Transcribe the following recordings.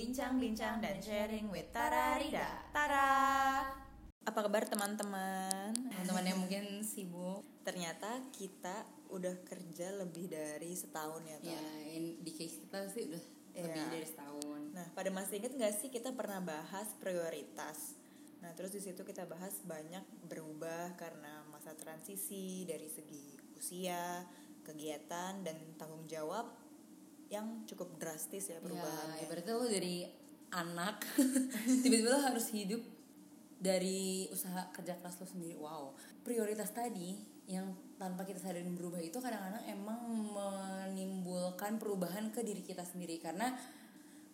bincang-bincang dan sharing with Tara Rida. Tara. Apa kabar teman-teman? teman-teman yang mungkin sibuk Ternyata kita udah kerja lebih dari setahun ya, Tara. ya in- di case kita sih udah Iya. lebih dari setahun Nah, pada masih inget gak sih kita pernah bahas prioritas? Nah, terus di situ kita bahas banyak berubah karena masa transisi dari segi usia, kegiatan dan tanggung jawab yang cukup drastis ya ya perubahannya. ibaratnya lo dari anak tiba-tiba lo harus hidup dari usaha kerja keras lo sendiri. Wow. Prioritas tadi yang tanpa kita sadarin berubah itu kadang-kadang emang menimbulkan perubahan ke diri kita sendiri. Karena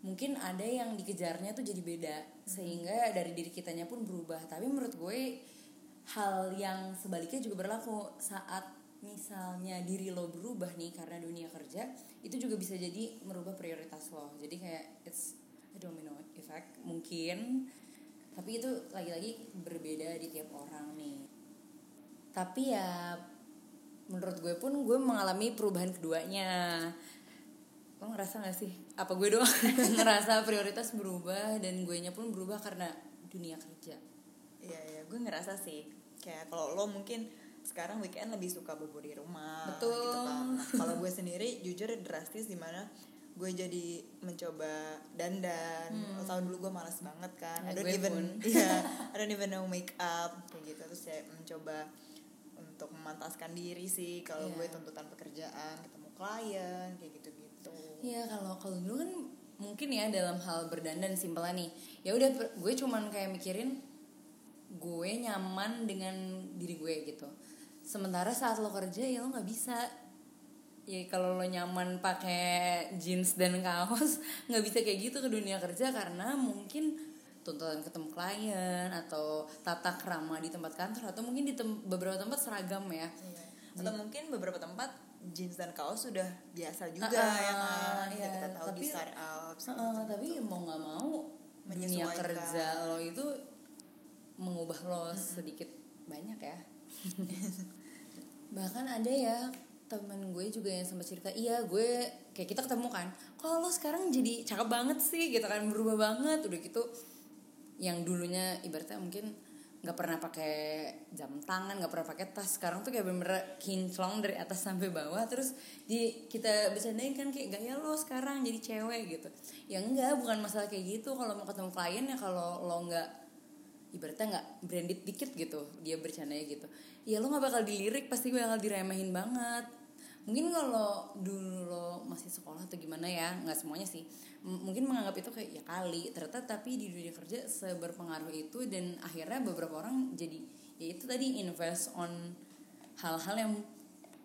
mungkin ada yang dikejarnya tuh jadi beda. Sehingga dari diri kitanya pun berubah. Tapi menurut gue hal yang sebaliknya juga berlaku. Saat misalnya diri lo berubah nih karena dunia kerja itu juga bisa jadi merubah prioritas lo. Jadi kayak it's a domino effect mungkin tapi itu lagi-lagi berbeda di tiap orang nih. Tapi ya menurut gue pun gue mengalami perubahan keduanya. Lo ngerasa gak sih? Apa gue doang ngerasa prioritas berubah dan gue nya pun berubah karena dunia kerja? Iya, iya, gue ngerasa sih kayak kalau lo mungkin sekarang weekend lebih suka bobo di rumah Betul. gitu kan. Nah, kalau gue sendiri jujur drastis di mana gue jadi mencoba dandan. Lo tau dulu gue malas banget kan. Ya, I don't even pun. iya, I don't even know make up kayak gitu terus saya mencoba untuk memantaskan diri sih kalau Iya. gue tuntutan pekerjaan, ketemu klien kayak gitu-gitu. Iya kalau kalau dulu kan mungkin ya dalam hal berdandan simpelnya nih ya udah gue cuman kayak mikirin gue nyaman dengan diri gue gitu sementara saat lo kerja ya lo nggak bisa ya kalau lo nyaman pakai jeans dan kaos nggak bisa kayak gitu ke dunia kerja karena mungkin tuntutan ketemu klien atau tata krama di tempat kantor atau mungkin di tem- beberapa tempat seragam ya Iya. Atau mungkin beberapa tempat jeans dan kaos sudah biasa juga Ah, ya kan. iya, kita tahu di tapi- startup. Heeh, tapi mau nggak mau dunia kerja lo itu mengubah lo sedikit banyak ya bahkan ada ya temen gue juga yang sempat cerita iya gue kayak kita ketemu kan kalau sekarang jadi cakep banget sih? Gitu kan berubah banget. Udah gitu yang dulunya ibaratnya mungkin nggak pernah pakai jam tangan nggak pernah pakai tas sekarang tuh kayak bener-bener kinclong dari atas sampai bawah terus di kita bercandain kan kayak gaya lo sekarang jadi cewek gitu. Ya enggak bukan masalah kayak gitu kalau mau ketemu klien ya kalau lo nggak ibaratnya nggak branded dikit gitu dia bercandanya gitu. Ya lo nggak bakal dilirik pasti gue bakal diremehin banget. Mungkin kalau dulu lo masih sekolah atau gimana ya nggak semuanya sih. M- mungkin menganggap itu kayak ya kali ternyata tapi di dunia kerja seberpengaruh itu dan akhirnya beberapa orang jadi ya itu tadi invest on hal-hal yang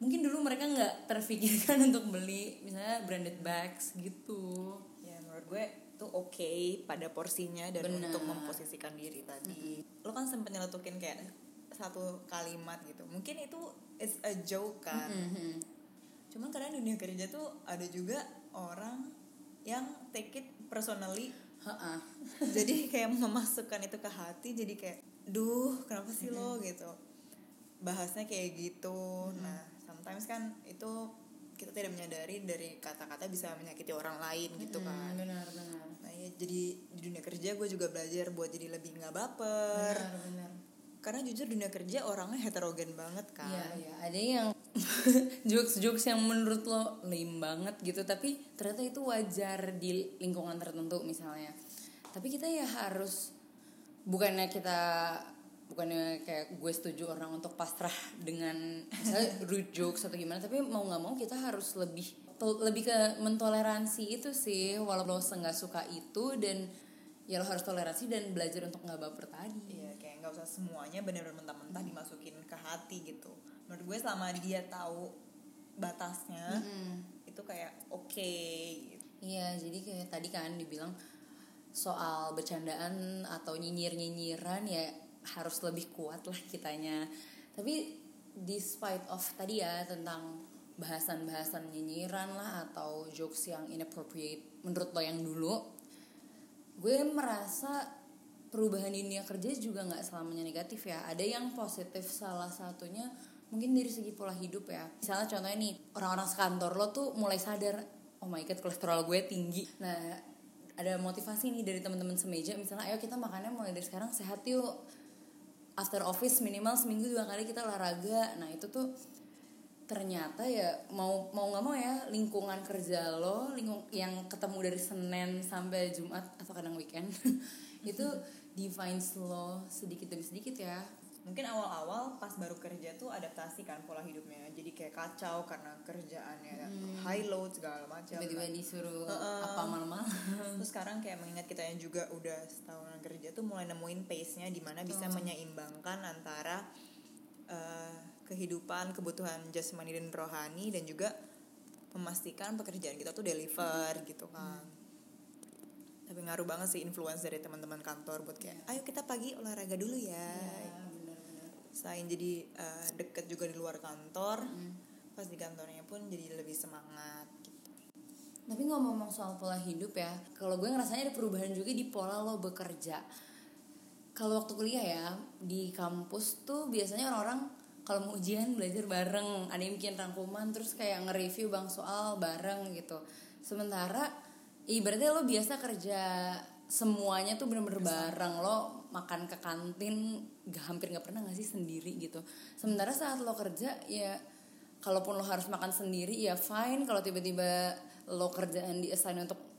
mungkin dulu mereka nggak terfikirkan untuk beli misalnya branded bags gitu menurut gue itu oke pada porsinya dan Benar. untuk memposisikan diri tadi. Lo kan sempat nyeletukin kayak satu kalimat gitu. Mungkin itu is a joke kan. Mhm. Cuman kadang dunia kerja tuh ada juga orang yang take it personally. Ha-ah. jadi kayak memasukkan itu ke hati jadi kayak duh kenapa sih lo gitu. Bahasnya kayak gitu. Nah, sometimes kan itu kita tidak menyadari dari kata-kata bisa menyakiti orang lain gitu kan. Hmm, benar benar Nah ya jadi di dunia kerja gue juga belajar buat jadi lebih nggak baper. benar benar Karena jujur dunia kerja orangnya heterogen banget kan. Iya, iya. Ada yang jokes-jokes yang menurut lo lame banget gitu, tapi ternyata itu wajar di lingkungan tertentu misalnya. Tapi kita ya harus bukannya kita bukannya kayak gue setuju orang untuk pasrah dengan misalnya rude jokes atau gimana, tapi mau nggak mau kita harus lebih lebih ke mentoleransi itu sih, walau lo nggak suka itu dan ya lo harus toleransi dan belajar untuk nggak baper tadi. Iya kayak nggak usah semuanya bener-bener mentah-mentah dimasukin ke hati gitu. Menurut gue selama dia tahu batasnya Mm. itu kayak oke. gitu. Iya, jadi kayak tadi kan dibilang soal bercandaan atau nyinyir-nyinyiran ya harus lebih kuat lah kitanya. Tapi despite of tadi ya tentang bahasan-bahasan nyinyiran lah atau jokes yang inappropriate menurut lo yang dulu, gue merasa perubahan dunia kerja juga nggak selamanya negatif ya. Ada yang positif salah satunya mungkin dari segi pola hidup ya. Misalnya contohnya nih orang-orang sekantor lo tuh mulai sadar, oh my god kolesterol gue tinggi. Nah ada motivasi nih dari teman-teman semeja misalnya ayo kita makannya mulai dari sekarang sehat yuk after office minimal seminggu dua kali kita olahraga. Nah itu tuh ternyata ya mau mau nggak mau ya lingkungan kerja lo lingkung yang ketemu dari senin sampai jumat atau kadang weekend itu defines lo sedikit demi sedikit ya mungkin awal-awal pas baru kerja tuh adaptasi kan pola hidupnya. Jadi kayak kacau karena kerjaannya high load segala macam. Tiba-tiba Nah, disuruh Heeh. apa malam-malam. Terus sekarang kayak mengingat kita yang juga udah setahunan kerja tuh mulai nemuin pace-nya di mana bisa menyeimbangkan antara eh, kehidupan kebutuhan jasmani dan rohani dan juga memastikan pekerjaan kita tuh deliver gitu kan. Tapi ngaruh banget sih influence dari teman-teman kantor buat kayak ayo kita pagi olahraga dulu ya selain jadi eh, deket juga di luar kantor pas di kantornya pun jadi lebih semangat gitu. Tapi ngomong-ngomong soal pola hidup ya, kalau gue ngerasanya ada perubahan juga di pola lo bekerja. Kalau waktu kuliah ya, di kampus tuh biasanya orang-orang kalau mau ujian belajar bareng, ada yang bikin rangkuman terus kayak nge-review bang soal bareng gitu. Sementara ibaratnya lo biasa kerja semuanya tuh bener-bener bareng lo makan ke kantin gak hampir nggak pernah nggak sih sendiri gitu. Sementara saat lo kerja ya kalaupun lo harus makan sendiri ya fine. Kalau tiba-tiba lo kerjaan di assign untuk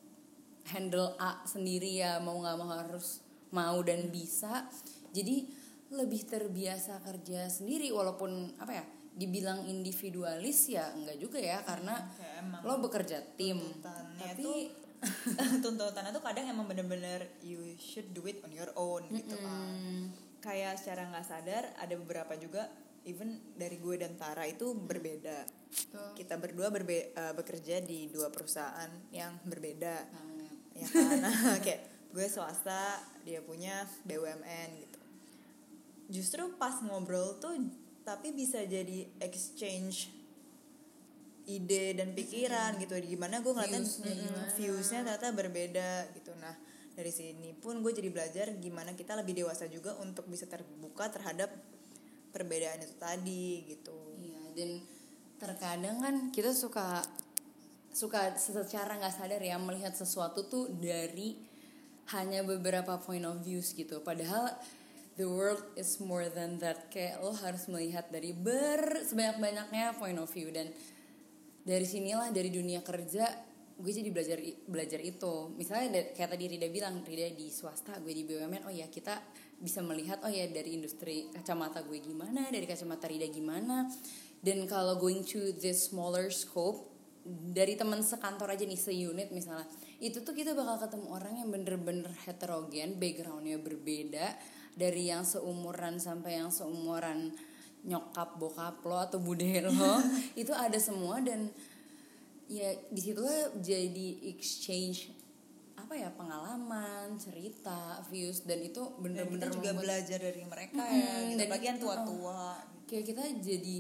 handle A sendiri ya mau nggak mau harus mau dan bisa. Jadi lebih terbiasa kerja sendiri walaupun apa ya dibilang individualis ya enggak juga ya karena Kayak lo bekerja tim. tapi tuh tuntutannya tuh kadang emang bener-bener you should do it on your own gitu kan. Kayak secara nggak sadar ada beberapa juga even dari gue dan Tara itu berbeda. Tuh kita berdua berbe eh, bekerja di dua perusahaan yang berbeda. Banget. ya kan? Nah, kayak gue swasta dia punya BUMN gitu. Justru pas ngobrol tuh tapi bisa jadi exchange ide dan pikiran gitu. Gimana gue ngeliatnya Viewsnya mm, viewsnya ternyata berbeda gitu. Nah dari sini pun gue jadi belajar gimana kita lebih dewasa juga untuk bisa terbuka terhadap perbedaan itu tadi gitu. Iya, dan terkadang kan kita suka suka secara nggak sadar ya melihat sesuatu tuh dari hanya beberapa point of views gitu. Padahal the world is more than that. Kayak lo harus melihat dari ber sebanyak-banyaknya point of view. Dan dari sinilah dari dunia kerja gue jadi belajar belajar itu. Misalnya kayak tadi Rida bilang Rida di swasta gue di BUMN oh ya kita bisa melihat oh ya dari industri kacamata gue gimana dari kacamata Rida gimana. Dan kalau going to this smaller scope dari teman sekantor aja nih seunit misalnya itu tuh kita bakal ketemu orang yang bener-bener heterogen backgroundnya berbeda dari yang seumuran sampai yang seumuran nyokap bokap lo atau bude lo itu ada semua dan ya di situlah jadi exchange apa ya pengalaman cerita views dan itu dan bener-bener kita juga membuat- belajar dari mereka Mm-mm, ya gitu. dan apalagi yang itu- tua-tua. kayak kita jadi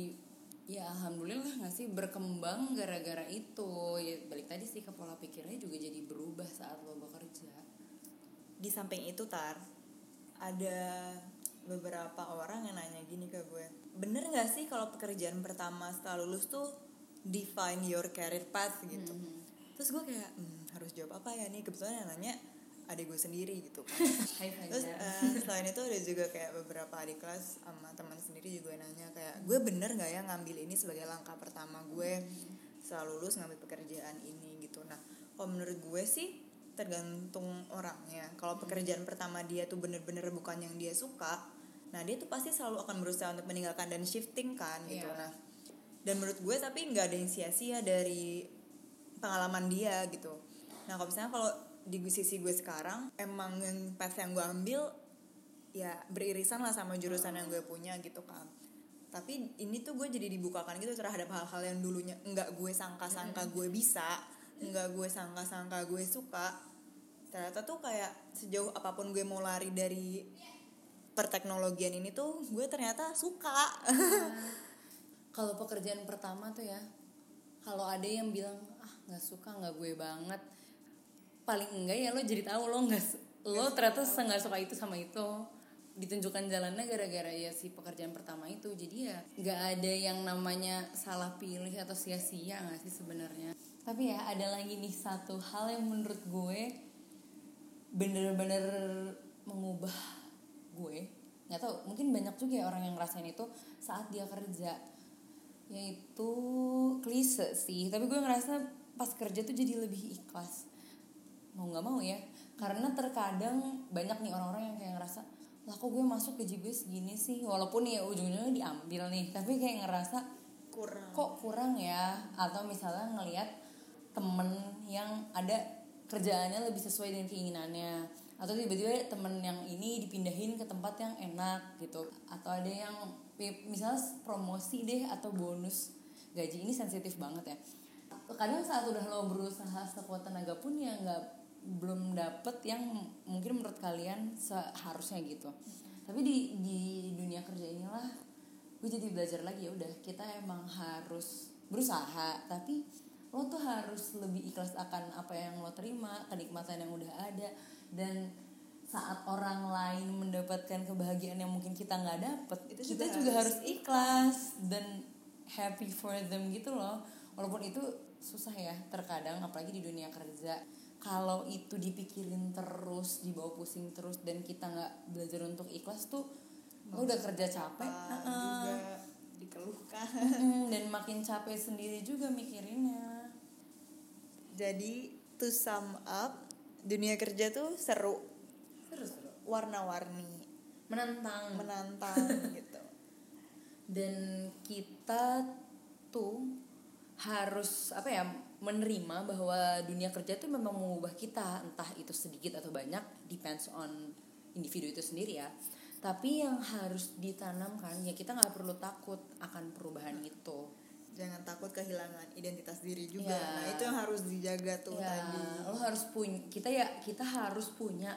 ya alhamdulillah nggak sih berkembang gara-gara itu. Ya balik tadi sih ke pola pikirnya juga jadi berubah saat lo bekerja. Di samping itu tar ada beberapa orang yang nanya gini ke gue bener nggak sih kalau pekerjaan pertama setelah lulus tuh define your career path gitu? Terus gue kayak "Hmm, harus jawab apa ya nih? Kebetulan yang nanya adik gue sendiri gitu. Kan terus Fajar. eh, selain itu ada juga kayak beberapa adik kelas sama teman sendiri juga nanya kayak gue bener nggak ya ngambil ini sebagai langkah pertama gue setelah lulus ngambil pekerjaan ini? Gitu. Nah kalau menurut gue sih tergantung orangnya. Kalau pekerjaan pertama dia tuh bener-bener bukan yang dia suka nah dia tuh pasti selalu akan berusaha untuk meninggalkan dan shifting kan gitu. Iya. nah dan menurut gue tapi nggak ada yang sia-sia dari pengalaman dia gitu. Nah kalau misalnya kalau di sisi gue sekarang emang yang path yang gue ambil ya beririsan lah sama jurusan yang gue punya gitu kan. Tapi ini tuh gue jadi dibukakan gitu terhadap hal-hal yang dulunya nggak gue sangka-sangka gue bisa nggak gue sangka-sangka gue suka. Ternyata tuh kayak sejauh apa pun gue mau lari dari perteknologian ini tuh gue ternyata suka. Kalau pekerjaan pertama tuh ya kalau ada yang bilang ah nggak suka nggak gue banget paling enggak ya lo jadi tahu lo nggak lo ternyata nggak suka itu sama itu. Ditunjukkan jalannya gara-gara ya si pekerjaan pertama itu. Jadi ya nggak ada yang namanya salah pilih atau sia-sia nggak sih sebenarnya. Tapi ya ada lagi nih satu hal yang menurut gue bener-bener mengubah gue nggak tahu mungkin banyak juga ya orang yang ngerasain itu saat dia kerja. Yaitu klise sih tapi gue ngerasa pas kerja tuh jadi lebih ikhlas. Mau nggak mau ya karena terkadang banyak nih orang-orang yang kayak ngerasa lah kok gue masuk gaji gue segini sih? Walaupun ya ujungnya diambil nih tapi kayak ngerasa kurang. Kok kurang ya? Atau misalnya ngelihat temen yang ada kerjaannya lebih sesuai dengan keinginannya atau tiba-tiba temen yang ini dipindahin ke tempat yang enak gitu. Atau ada yang misalnya promosi deh atau bonus. Gaji ini sensitif banget ya. Kadang saat udah lo berusaha sekuat tenaga pun ya nggak belum dapet yang mungkin menurut kalian seharusnya gitu. Tapi di di dunia kerja inilah gue jadi belajar lagi ya udah kita emang harus berusaha. Tapi lo tuh harus lebih ikhlas akan apa yang lo terima kenikmatan yang udah ada dan saat orang lain mendapatkan kebahagiaan yang mungkin kita nggak dapet itu kita juga, harus ikhlas dan happy for them gitu loh. Walaupun itu susah ya terkadang apalagi di dunia kerja. Kalau itu dipikirin terus dibawa pusing terus dan kita nggak belajar untuk ikhlas tuh lo udah kerja capek. juga dikeluhkan. Dan makin capek sendiri juga mikirinnya. Jadi to sum up dunia kerja tuh seru. Seru seru. Warna-warni. Menantang. Menantang gitu. Dan kita tuh harus apa ya menerima bahwa dunia kerja itu memang mengubah kita. Entah itu sedikit atau banyak depends on individu itu sendiri ya. Tapi yang harus ditanamkan ya kita nggak perlu takut akan perubahan itu jangan takut kehilangan identitas diri juga. Ya. nah itu yang harus dijaga tuh ya tadi. Lo harus punya kita ya kita harus punya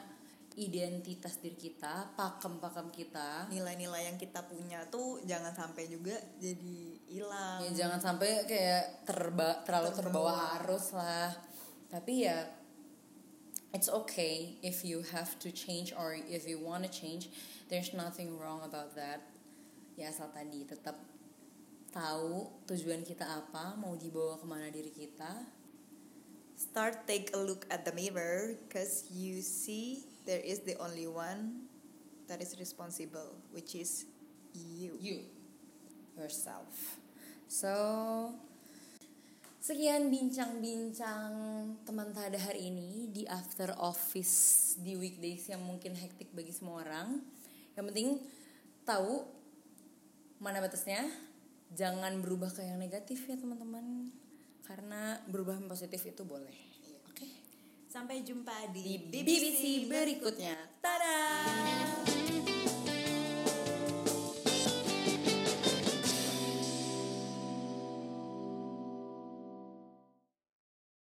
identitas diri kita pakem-pakem kita. Nilai-nilai yang kita punya tuh jangan sampai juga jadi hilang. Ya jangan sampai kayak terba terlalu terbawa. arus lah. Tapi ya it's okay if you have to change or if you want to change there's nothing wrong about that. Ya asal tadi tetap tahu tujuan kita apa mau dibawa ke mana diri kita? Start take a look at the mirror because you see there is the only one that is responsible which is you. You. Yourself. So sekian bincang-bincang teman tada hari ini di after office di weekdays yang mungkin hektik bagi semua orang. Yang penting tahu mana batasnya jangan berubah ke yang negatif ya teman-teman. Karena berubah yang positif itu boleh. Oke? Sampai jumpa di, di BBC berikutnya. Tada